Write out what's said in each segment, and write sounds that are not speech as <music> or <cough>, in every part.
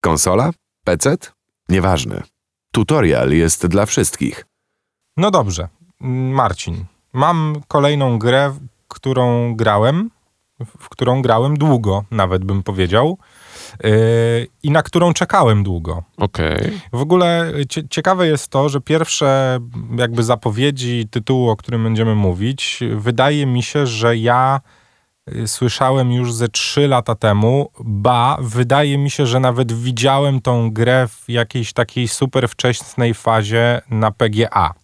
Konsola? PC? Nieważne. Tutorial jest dla wszystkich. No dobrze, Marcin. Mam kolejną grę, którą grałem, w którą grałem długo, nawet bym powiedział. Yy, I na którą czekałem długo. Okej. Okay. W ogóle cie, ciekawe jest to, że pierwsze jakby zapowiedzi tytułu, o którym będziemy mówić, wydaje mi się, że ja słyszałem już ze 3 lata temu, ba, wydaje mi się, że nawet widziałem tą grę w jakiejś takiej super wczesnej fazie na PGA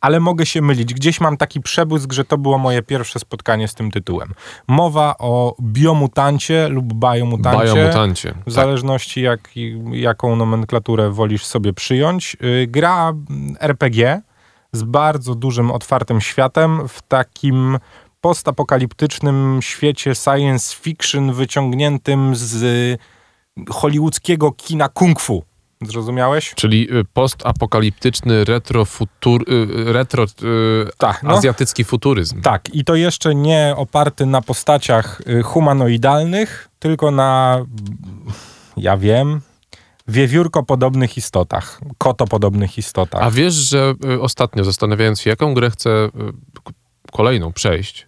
ale mogę się mylić. Gdzieś mam taki przebłysk, że to było moje pierwsze spotkanie z tym tytułem. Mowa o biomutancie lub biomutancie. Biomutancie. W tak. zależności jak, jaką nomenklaturę wolisz sobie przyjąć. Y, gra RPG z bardzo dużym, otwartym światem w takim postapokaliptycznym świecie science fiction wyciągniętym z hollywoodzkiego kina kung fu. Zrozumiałeś? Czyli y, postapokaliptyczny retrofutur, y, retro tak, no. azjatycki futuryzm. Tak, i to jeszcze nie oparty na postaciach humanoidalnych, tylko na, ja wiem, wiewiórko-podobnych istotach, koto-podobnych istotach. A wiesz, że ostatnio zastanawiając się, jaką grę chcę kolejną przejść,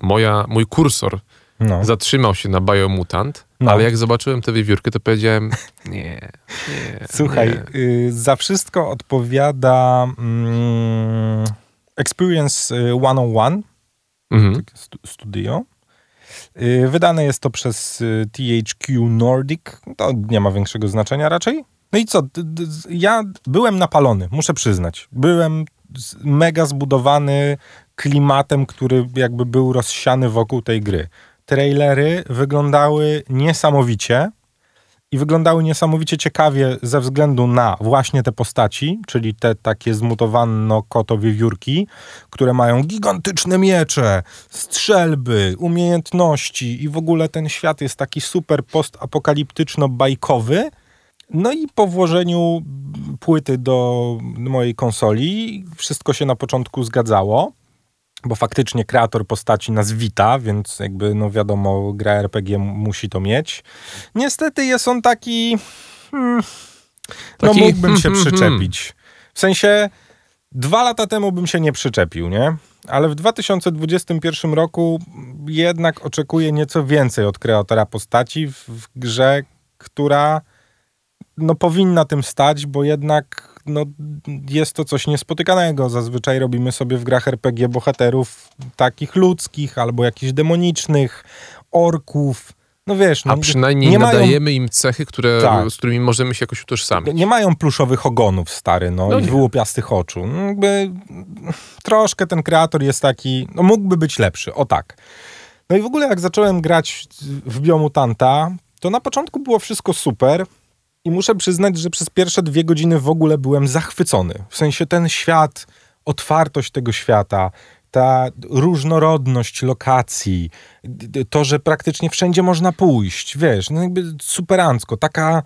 moja, mój kursor no. zatrzymał się na Biomutant, no. ale jak zobaczyłem tę wiewiórkę, to powiedziałem <laughs> nie, nie Słuchaj, nie. Y, za wszystko odpowiada mm, Experience 101 y, mhm. studio. Y, wydane jest to przez y, THQ Nordic. To nie ma większego znaczenia raczej. No i co? Ja byłem napalony, muszę przyznać. Byłem mega zbudowany klimatem, który jakby był rozsiany wokół tej gry trailery wyglądały niesamowicie i wyglądały niesamowicie ciekawie ze względu na właśnie te postaci, czyli te takie zmutowanno-koto-wiewiórki, które mają gigantyczne miecze, strzelby, umiejętności i w ogóle ten świat jest taki super postapokaliptyczno-bajkowy. No i po włożeniu płyty do mojej konsoli wszystko się na początku zgadzało bo faktycznie kreator postaci nas wita, więc jakby, no wiadomo, gra RPG musi to mieć. Niestety jest on taki... Hmm, no taki... mógłbym się <laughs> hmm, hmm, przyczepić. W sensie, dwa lata temu bym się nie przyczepił, nie? Ale w 2021 roku jednak oczekuję nieco więcej od kreatora postaci w, w grze, która no powinna tym stać, bo jednak no, jest to coś niespotykanego. Zazwyczaj robimy sobie w grach RPG bohaterów takich ludzkich albo jakichś demonicznych, orków. No wiesz, no, A przynajmniej nie nadajemy mają... im cechy, które, tak. z którymi możemy się jakoś utożsamić. Nie mają pluszowych ogonów, stary, no, no i wyłupiastych oczu. No, jakby, troszkę ten kreator jest taki, no mógłby być lepszy, o tak. No i w ogóle jak zacząłem grać w Biomutanta, to na początku było wszystko super, i muszę przyznać, że przez pierwsze dwie godziny w ogóle byłem zachwycony. W sensie ten świat, otwartość tego świata, ta różnorodność lokacji, to, że praktycznie wszędzie można pójść, wiesz, no jakby superancko, taka,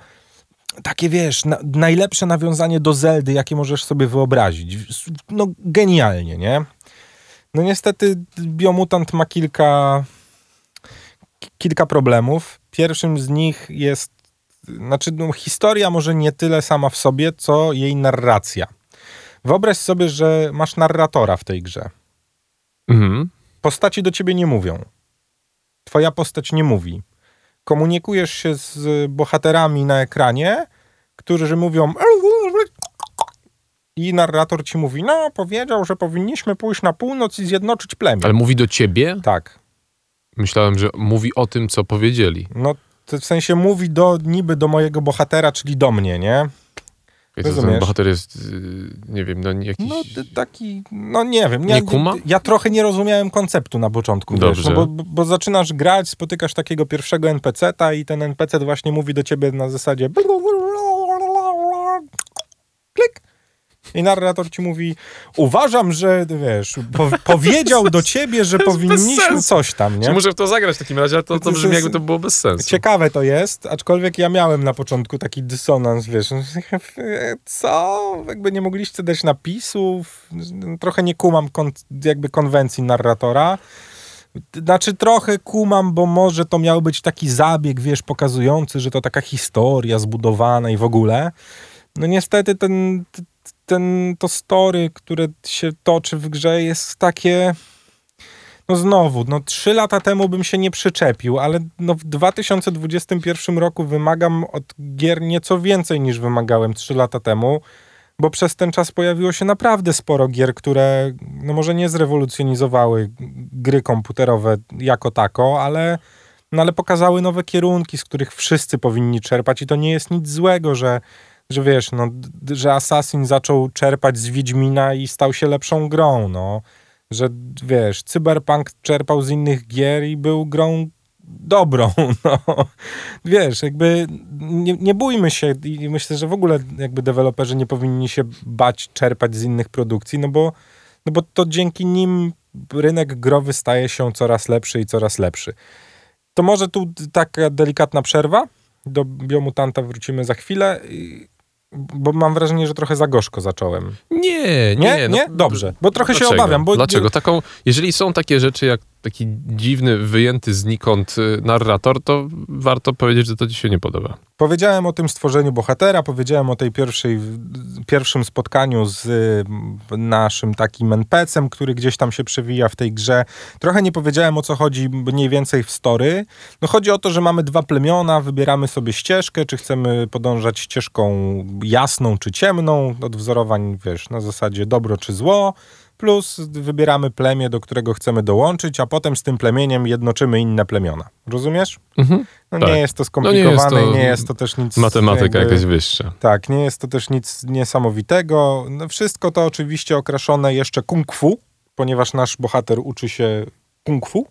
takie wiesz, na, najlepsze nawiązanie do Zeldy, jakie możesz sobie wyobrazić. No genialnie, nie? No niestety Biomutant ma kilka, kilka problemów. Pierwszym z nich jest znaczy no, historia może nie tyle sama w sobie, co jej narracja. Wyobraź sobie, że masz narratora w tej grze. Mhm. Postaci do ciebie nie mówią. Twoja postać nie mówi. Komunikujesz się z bohaterami na ekranie, którzy mówią i narrator ci mówi, no powiedział, że powinniśmy pójść na północ i zjednoczyć plemię. Ale mówi do ciebie? Tak. Myślałem, że mówi o tym, co powiedzieli. No w sensie mówi do, niby do mojego bohatera, czyli do mnie, nie? Jezu, ten bohater jest, y, nie wiem, no jakiś... No taki, no nie wiem. Nie, nie kuma? Ja trochę nie rozumiałem konceptu na początku, Dobrze. Wiesz, no bo, bo zaczynasz grać, spotykasz takiego pierwszego NPC-ta i ten NPC właśnie mówi do ciebie na zasadzie klik i narrator ci mówi, uważam, że wiesz, po, powiedział do ciebie, że <laughs> powinniśmy coś tam, nie? Czy muszę w to zagrać w takim razie, ale to, to brzmi jakby to było bez sensu. Ciekawe to jest, aczkolwiek ja miałem na początku taki dysonans, wiesz, <laughs> co? Jakby nie mogliście dać napisów, trochę nie kumam kon, jakby konwencji narratora. Znaczy trochę kumam, bo może to miał być taki zabieg, wiesz, pokazujący, że to taka historia zbudowana i w ogóle. No niestety ten, ten, to story, które się toczy w grze jest takie... No znowu, no trzy lata temu bym się nie przyczepił, ale no w 2021 roku wymagam od gier nieco więcej niż wymagałem trzy lata temu bo przez ten czas pojawiło się naprawdę sporo gier, które no może nie zrewolucjonizowały gry komputerowe jako tako, ale, no ale pokazały nowe kierunki, z których wszyscy powinni czerpać i to nie jest nic złego, że, że wiesz, no, że Assassin zaczął czerpać z Wiedźmina i stał się lepszą grą, no. Że wiesz, Cyberpunk czerpał z innych gier i był grą dobrą. <laughs> No. Wiesz, jakby nie, nie bójmy się i myślę, że w ogóle jakby deweloperzy nie powinni się bać czerpać z innych produkcji, no bo, no bo to dzięki nim rynek growy staje się coraz lepszy i coraz lepszy. To może tu taka delikatna przerwa. Do Biomutanta wrócimy za chwilę. Bo mam wrażenie, że trochę za gorzko zacząłem. Nie, nie. Nie? No, nie? Dobrze, bo trochę dlaczego? się obawiam. Bo... Dlaczego? Taką, jeżeli są takie rzeczy jak taki dziwny, wyjęty znikąd y, narrator, to warto powiedzieć, że to ci się nie podoba. Powiedziałem o tym stworzeniu bohatera, powiedziałem o tej pierwszej, pierwszym spotkaniu z y, naszym takim NPC-em, który gdzieś tam się przewija w tej grze. Trochę nie powiedziałem o co chodzi mniej więcej w story. No chodzi o to, że mamy dwa plemiona, wybieramy sobie ścieżkę, czy chcemy podążać ścieżką jasną czy ciemną, od wzorowań, wiesz, na zasadzie dobro czy zło plus wybieramy plemię, do którego chcemy dołączyć, a potem z tym plemieniem jednoczymy inne plemiona. Rozumiesz? Mhm, no tak. nie jest to skomplikowane, no nie, jest to nie jest to też nic... Matematyka jakby, jakaś wyższa. Tak, nie jest to też nic niesamowitego. No wszystko to oczywiście okraszone jeszcze kung fu, ponieważ nasz bohater uczy się kung fu,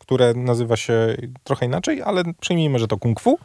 które nazywa się trochę inaczej, ale przyjmijmy, że to kung fu,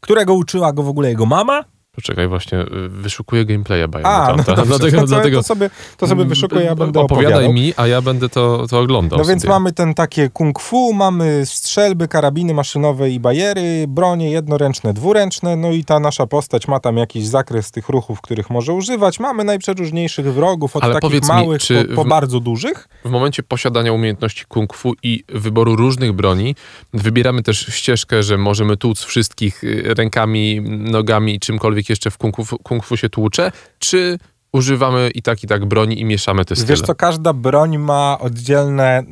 którego uczyła go w ogóle jego mama, Poczekaj, właśnie y, wyszukuję gameplaya Biomutant. No <laughs> dlatego, to, dlatego, to, sobie, to sobie wyszukuję, ja będę Opowiadaj opowiadał. mi, a ja będę to, to oglądał No więc mamy ten takie kung fu, mamy strzelby, karabiny maszynowe i bajery, bronie jednoręczne, dwuręczne, no i ta nasza postać ma tam jakiś zakres tych ruchów, których może używać. Mamy najprzeróżniejszych wrogów, od Ale takich małych mi, po, po w, bardzo dużych. W momencie posiadania umiejętności kung fu i wyboru różnych broni, wybieramy też ścieżkę, że możemy tłuc wszystkich y, rękami, nogami i czymkolwiek jeszcze w kung fu, kung fu się tłucze, czy używamy i tak, i tak broni i mieszamy te style? Wiesz co, każda broń ma oddzielne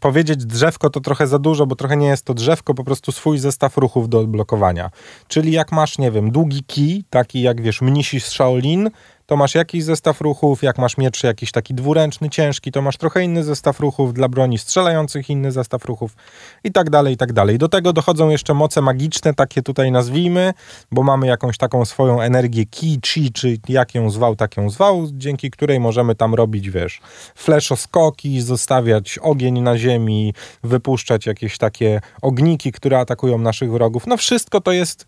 powiedzieć drzewko to trochę za dużo, bo trochę nie jest to drzewko, po prostu swój zestaw ruchów do odblokowania. Czyli jak masz, nie wiem, długi kij, taki jak wiesz, mnisi z Shaolin, to masz jakiś zestaw ruchów, jak masz miecz jakiś taki dwuręczny, ciężki, to masz trochę inny zestaw ruchów, dla broni strzelających inny zestaw ruchów i tak dalej, i tak dalej. Do tego dochodzą jeszcze moce magiczne, takie tutaj nazwijmy, bo mamy jakąś taką swoją energię ki, chi, czy jak ją zwał, tak ją zwał, dzięki której możemy tam robić, wiesz, fleszoskoki, zostawiać ogień na ziemi, wypuszczać jakieś takie ogniki, które atakują naszych wrogów. No wszystko to jest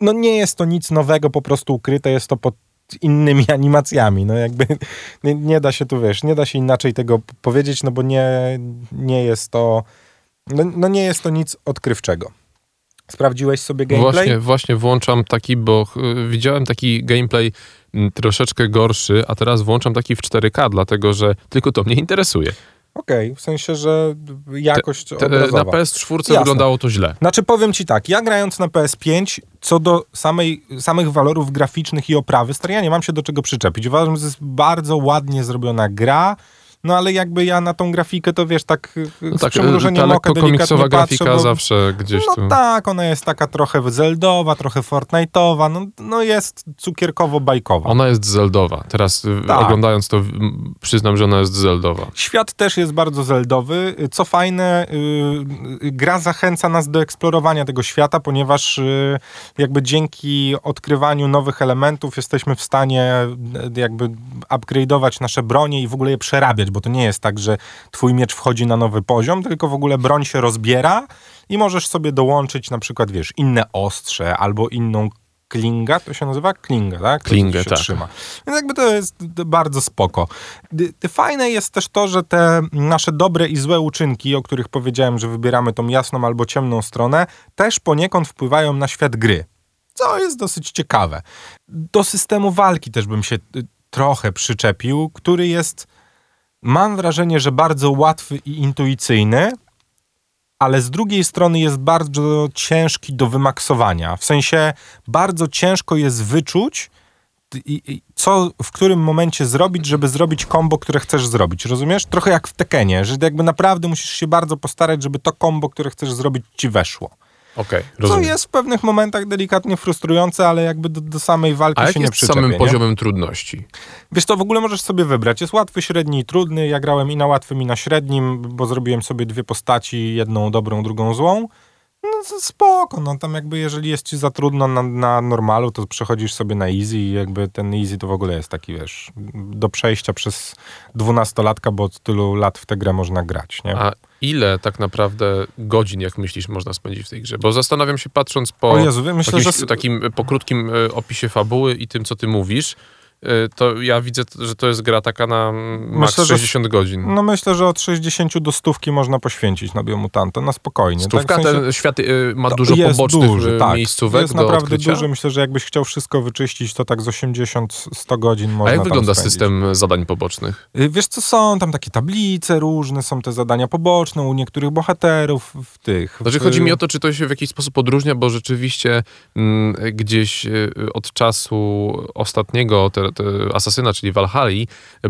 no nie jest to nic nowego, po prostu ukryte, jest to pod innymi <laughs> animacjami. No jakby nie, nie, da się tu, wiesz, nie da się inaczej tego powiedzieć, no bo nie, nie jest to no, no nie jest to nic odkrywczego. Sprawdziłeś sobie gameplay? Właśnie, właśnie włączam taki, bo widziałem taki gameplay troszeczkę gorszy, a teraz włączam taki w 4K, dlatego że tylko to mnie interesuje. Okej, okay, w sensie, że jakość te, te, Na PS4 Jasne. wyglądało to źle. Znaczy powiem ci tak, ja grając na PS5, co do samej, samych walorów graficznych i oprawy, stary, ja nie mam się do czego przyczepić. Uważam, że to jest bardzo ładnie zrobiona gra, no ale jakby ja na tą grafikę to wiesz, tak no z tak, przymrużeniem oka delikatnie grafika patrzę, bo, zawsze gdzieś no tu. No tak, ona jest taka trochę zeldowa, trochę Fortnite'owa, no, no jest cukierkowo-bajkowa. Ona jest zeldowa. Teraz y, tak. oglądając to przyznam, że ona jest zeldowa. Świat też jest bardzo zeldowy. Co fajne, yy, gra zachęca nas do eksplorowania tego świata, ponieważ yy, jakby dzięki odkrywaniu nowych elementów jesteśmy w stanie y, jakby upgrade'ować nasze bronie i w ogóle je przerabiać, bo to nie jest tak, że twój miecz wchodzi na nowy poziom, tylko w ogóle broń się rozbiera i możesz sobie dołączyć na przykład, wiesz, inne ostrze albo inną klinga, to się nazywa klinga, tak? Klingę, tak. Trzyma. Więc jakby to jest bardzo spoko. Fajne jest też to, że te nasze dobre i złe uczynki, o których powiedziałem, że wybieramy tą jasną albo ciemną stronę, też poniekąd wpływają na świat gry. Co jest dosyć ciekawe. Do systemu walki też bym się y, trochę przyczepił, który jest mam wrażenie, że bardzo łatwy i intuicyjny, ale z drugiej strony jest bardzo ciężki do wymaksowania. W sensie bardzo ciężko jest wyczuć, co w którym momencie zrobić, żeby zrobić kombo, które chcesz zrobić. Rozumiesz? Trochę jak w Tekenie, że jakby naprawdę musisz się bardzo postarać, żeby to kombo, które chcesz zrobić, ci weszło. Okay, Co jest w pewnych momentach delikatnie frustrujące, ale jakby do, do samej walki A się nie przyczepie. A samym nie? poziomem trudności? Wiesz, to w ogóle możesz sobie wybrać. Jest łatwy, średni i trudny. Ja grałem i na łatwym, i na średnim, bo zrobiłem sobie dwie postaci, jedną dobrą, drugą złą. No spoko, no tam jakby jeżeli jest ci za trudno na, na normalu, to przechodzisz sobie na easy i jakby ten easy to w ogóle jest taki, wiesz, do przejścia przez dwunastolatka, bo od tylu lat w tę grę można grać, nie? A ile tak naprawdę godzin, jak myślisz, można spędzić w tej grze? Bo zastanawiam się, patrząc po, o Jezu, myślę, jakimś, że... takim po krótkim e, opisie fabuły i tym, co ty mówisz, to ja widzę, że to jest gra taka na max myślę, 60 godzin. No myślę, że od 60 do stówki można poświęcić na Biomutanta, na spokojnie. Stówka, tak? w sensie, ten świat y, ma dużo pobocznych duży, y, tak. miejscówek Jest naprawdę odkrycia. duży. Myślę, że jakbyś chciał wszystko wyczyścić, to tak z 80-100 godzin można A jak wygląda spędzić. system zadań pobocznych? Wiesz co, są tam takie tablice różne, są te zadania poboczne u niektórych bohaterów w tych. Znaczy chodzi mi o to, czy to się w jakiś sposób odróżnia, bo rzeczywiście m, mm, gdzieś od czasu ostatniego te Asasyna czyli Valhalla,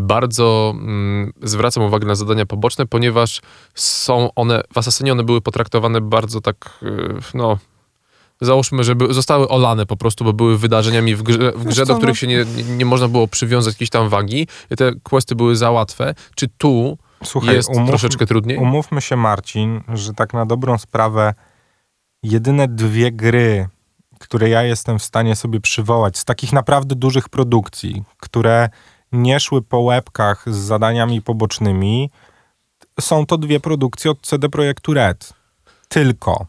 bardzo mm, zwracam uwagę na zadania poboczne, ponieważ są one, w Asasynie one były potraktowane bardzo tak, y, no, załóżmy, że zostały olane po prostu, bo były wydarzeniami w grze, w grze do których no- się nie, nie można było przywiązać jakiejś tam wagi. I te questy były za łatwe. Czy tu Słuchaj, jest umów, troszeczkę trudniej? Umówmy się, Marcin, że tak na dobrą sprawę jedyne dwie gry, które ja jestem w stanie sobie przywołać z takich naprawdę dużych produkcji, które nie szły po łebkach z zadaniami pobocznymi, są to dwie produkcje od CD Projektu Red. Tylko.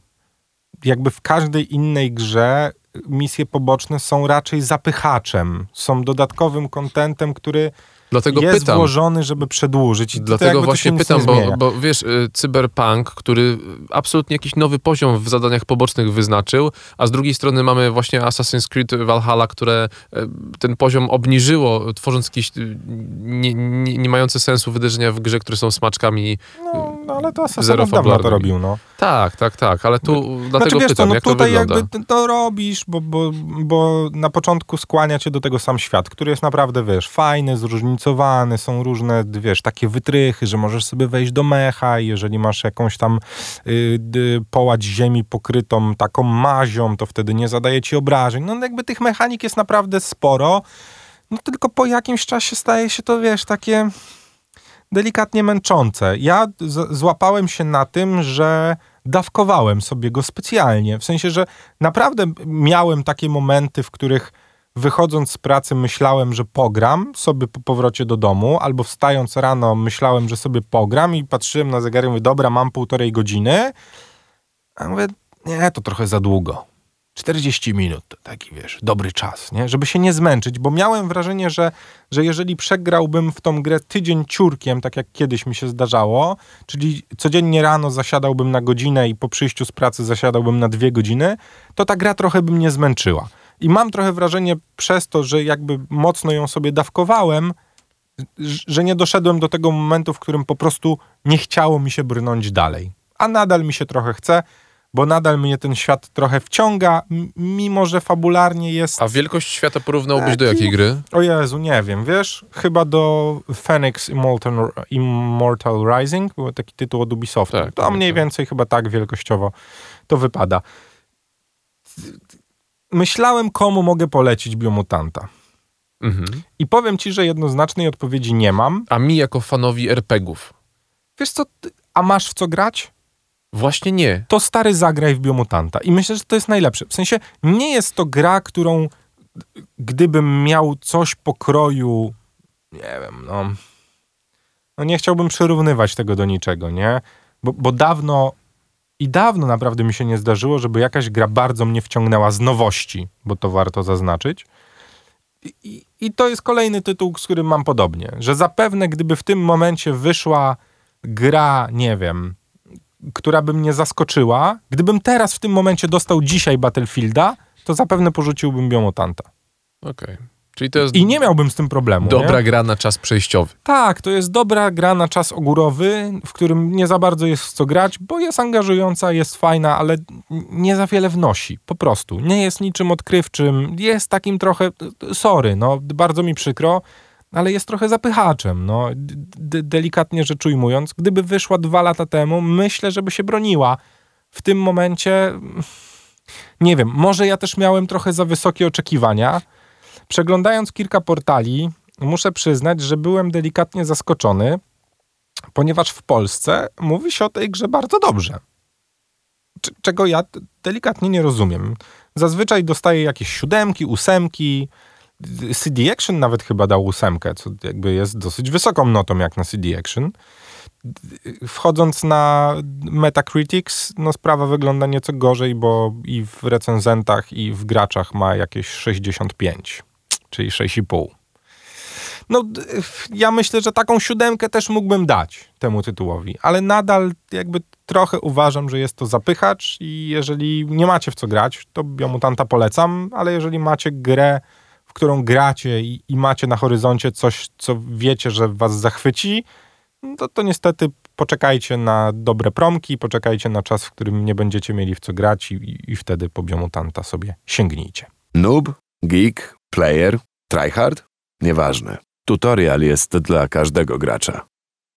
Jakby w każdej innej grze misje poboczne są raczej zapychaczem, są dodatkowym kontentem, który Dlatego jest pytam. włożony, żeby przedłużyć. I Dlatego właśnie pytam, bo, bo, wiesz, y, Cyberpunk, który absolutnie jakiś nowy poziom w zadaniach pobocznych wyznaczył, a z drugiej strony mamy właśnie Assassin's Creed Valhalla, które y, ten poziom obniżyło, tworząc jakieś y, nie, nie, nie mające sensu wydarzenia w grze, które są smaczkami No, no ale to Assassin dawno to robił, no. Tak, tak, tak, ale tu znaczy, dlatego wiesz, pytam, to, no, jak tutaj to wygląda? jakby to robisz, bo, bo, bo na początku skłania cię do tego sam świat, który jest naprawdę, wiesz, fajny, zróżnicowany, są różne, wiesz, takie wytrychy, że możesz sobie wejść do mecha i jeżeli masz jakąś tam y, połać ziemi pokrytą taką mazią, to wtedy nie zadaje ci obrażeń. No jakby tych mechanik jest naprawdę sporo, no tylko po jakimś czasie staje się to, wiesz, takie delikatnie męczące. Ja złapałem się na tym, że dawkowałem sobie go specjalnie. W sensie, że naprawdę miałem takie momenty, w których wychodząc z pracy myślałem, że pogram sobie po powrocie do domu, albo wstając rano myślałem, że sobie pogram i patrzyłem na zegarek i mówię, dobra, mam półtorej godziny. A mówię, nie, to trochę za długo. 40 minut to taki, wiesz, dobry czas, nie? Żeby się nie zmęczyć, bo miałem wrażenie, że, że jeżeli przegrałbym w tą grę tydzień ciurkiem, tak jak kiedyś mi się zdarzało, czyli codziennie rano zasiadałbym na godzinę i po przyjściu z pracy zasiadałbym na dwie godziny, to ta gra trochę by mnie zmęczyła. I mam trochę wrażenie przez to, że jakby mocno ją sobie dawkowałem, że nie doszedłem do tego momentu, w którym po prostu nie chciało mi się brnąć dalej. A nadal mi się trochę chce, bo nadal mnie ten świat trochę wciąga, mimo że fabularnie jest... A wielkość świata porównałbyś do jakiej gry? O Jezu, nie wiem, wiesz? Chyba do Phoenix Immortal, Immortal Rising, był taki tytuł od Ubisoftu. Tak, to tak, mniej tak. więcej chyba tak wielkościowo to wypada. Myślałem, komu mogę polecić Biomutanta. Mhm. I powiem ci, że jednoznacznej odpowiedzi nie mam. A mi jako fanowi RPGów? Wiesz co, a masz w co grać? Właśnie nie. To stary zagraj w Biomutanta. I myślę, że to jest najlepsze. W sensie nie jest to gra, którą gdybym miał coś pokroju, nie wiem, no, no nie chciałbym przyrównywać tego do niczego, nie? Bo, bo dawno i dawno naprawdę mi się nie zdarzyło, żeby jakaś gra bardzo mnie wciągnęła z nowości, bo to warto zaznaczyć. I, I, to jest kolejny tytuł, z którym mam podobnie, że zapewne gdyby w tym momencie wyszła gra, nie wiem, która by mnie zaskoczyła. Gdybym teraz w tym momencie dostał dzisiaj Battlefielda, to zapewne porzuciłbym Biomotanta. Okej. Okay. Czyli to jest I nie miałbym z tym problemu. Dobra nie? gra na czas przejściowy. Tak, to jest dobra gra na czas ogórowy, w którym nie za bardzo jest w co grać, bo jest angażująca, jest fajna, ale nie za wiele wnosi. Po prostu. Nie jest niczym odkrywczym. Jest takim trochę, sorry, no, bardzo mi przykro, ale jest trochę zapychaczem, no, delikatnie rzecz ujmując. Gdyby wyszła dwa lata temu, myślę, żeby się broniła. W tym momencie, nie wiem, może ja też miałem trochę za wysokie oczekiwania. Przeglądając kilka portali, muszę przyznać, że byłem delikatnie zaskoczony, ponieważ w Polsce mówi się o tej grze bardzo dobrze. czego ja delikatnie nie rozumiem. Zazwyczaj dostaję jakieś siódemki, ósemki, CD Action nawet chyba dał ósemkę, co jakby jest dosyć wysoką notą jak na CD Action. Wchodząc na Metacritics, no sprawa wygląda nieco gorzej, bo i w recenzentach, i w graczach ma jakieś 65, czyli 6,5. No, ja myślę, że taką siódemkę też mógłbym dać temu tytułowi, ale nadal jakby trochę uważam, że jest to zapychacz i jeżeli nie macie w co grać, to Biomutanta polecam, ale jeżeli macie grę którą gracie i, i, macie na horyzoncie coś, co wiecie, że was zachwyci, to, to niestety poczekajcie na dobre promki, poczekajcie na czas, w którym nie będziecie mieli w co grać i, i wtedy po Biomutanta sobie sięgnijcie. Noob, geek, player, tryhard? Nieważne. Tutorial jest dla każdego gracza.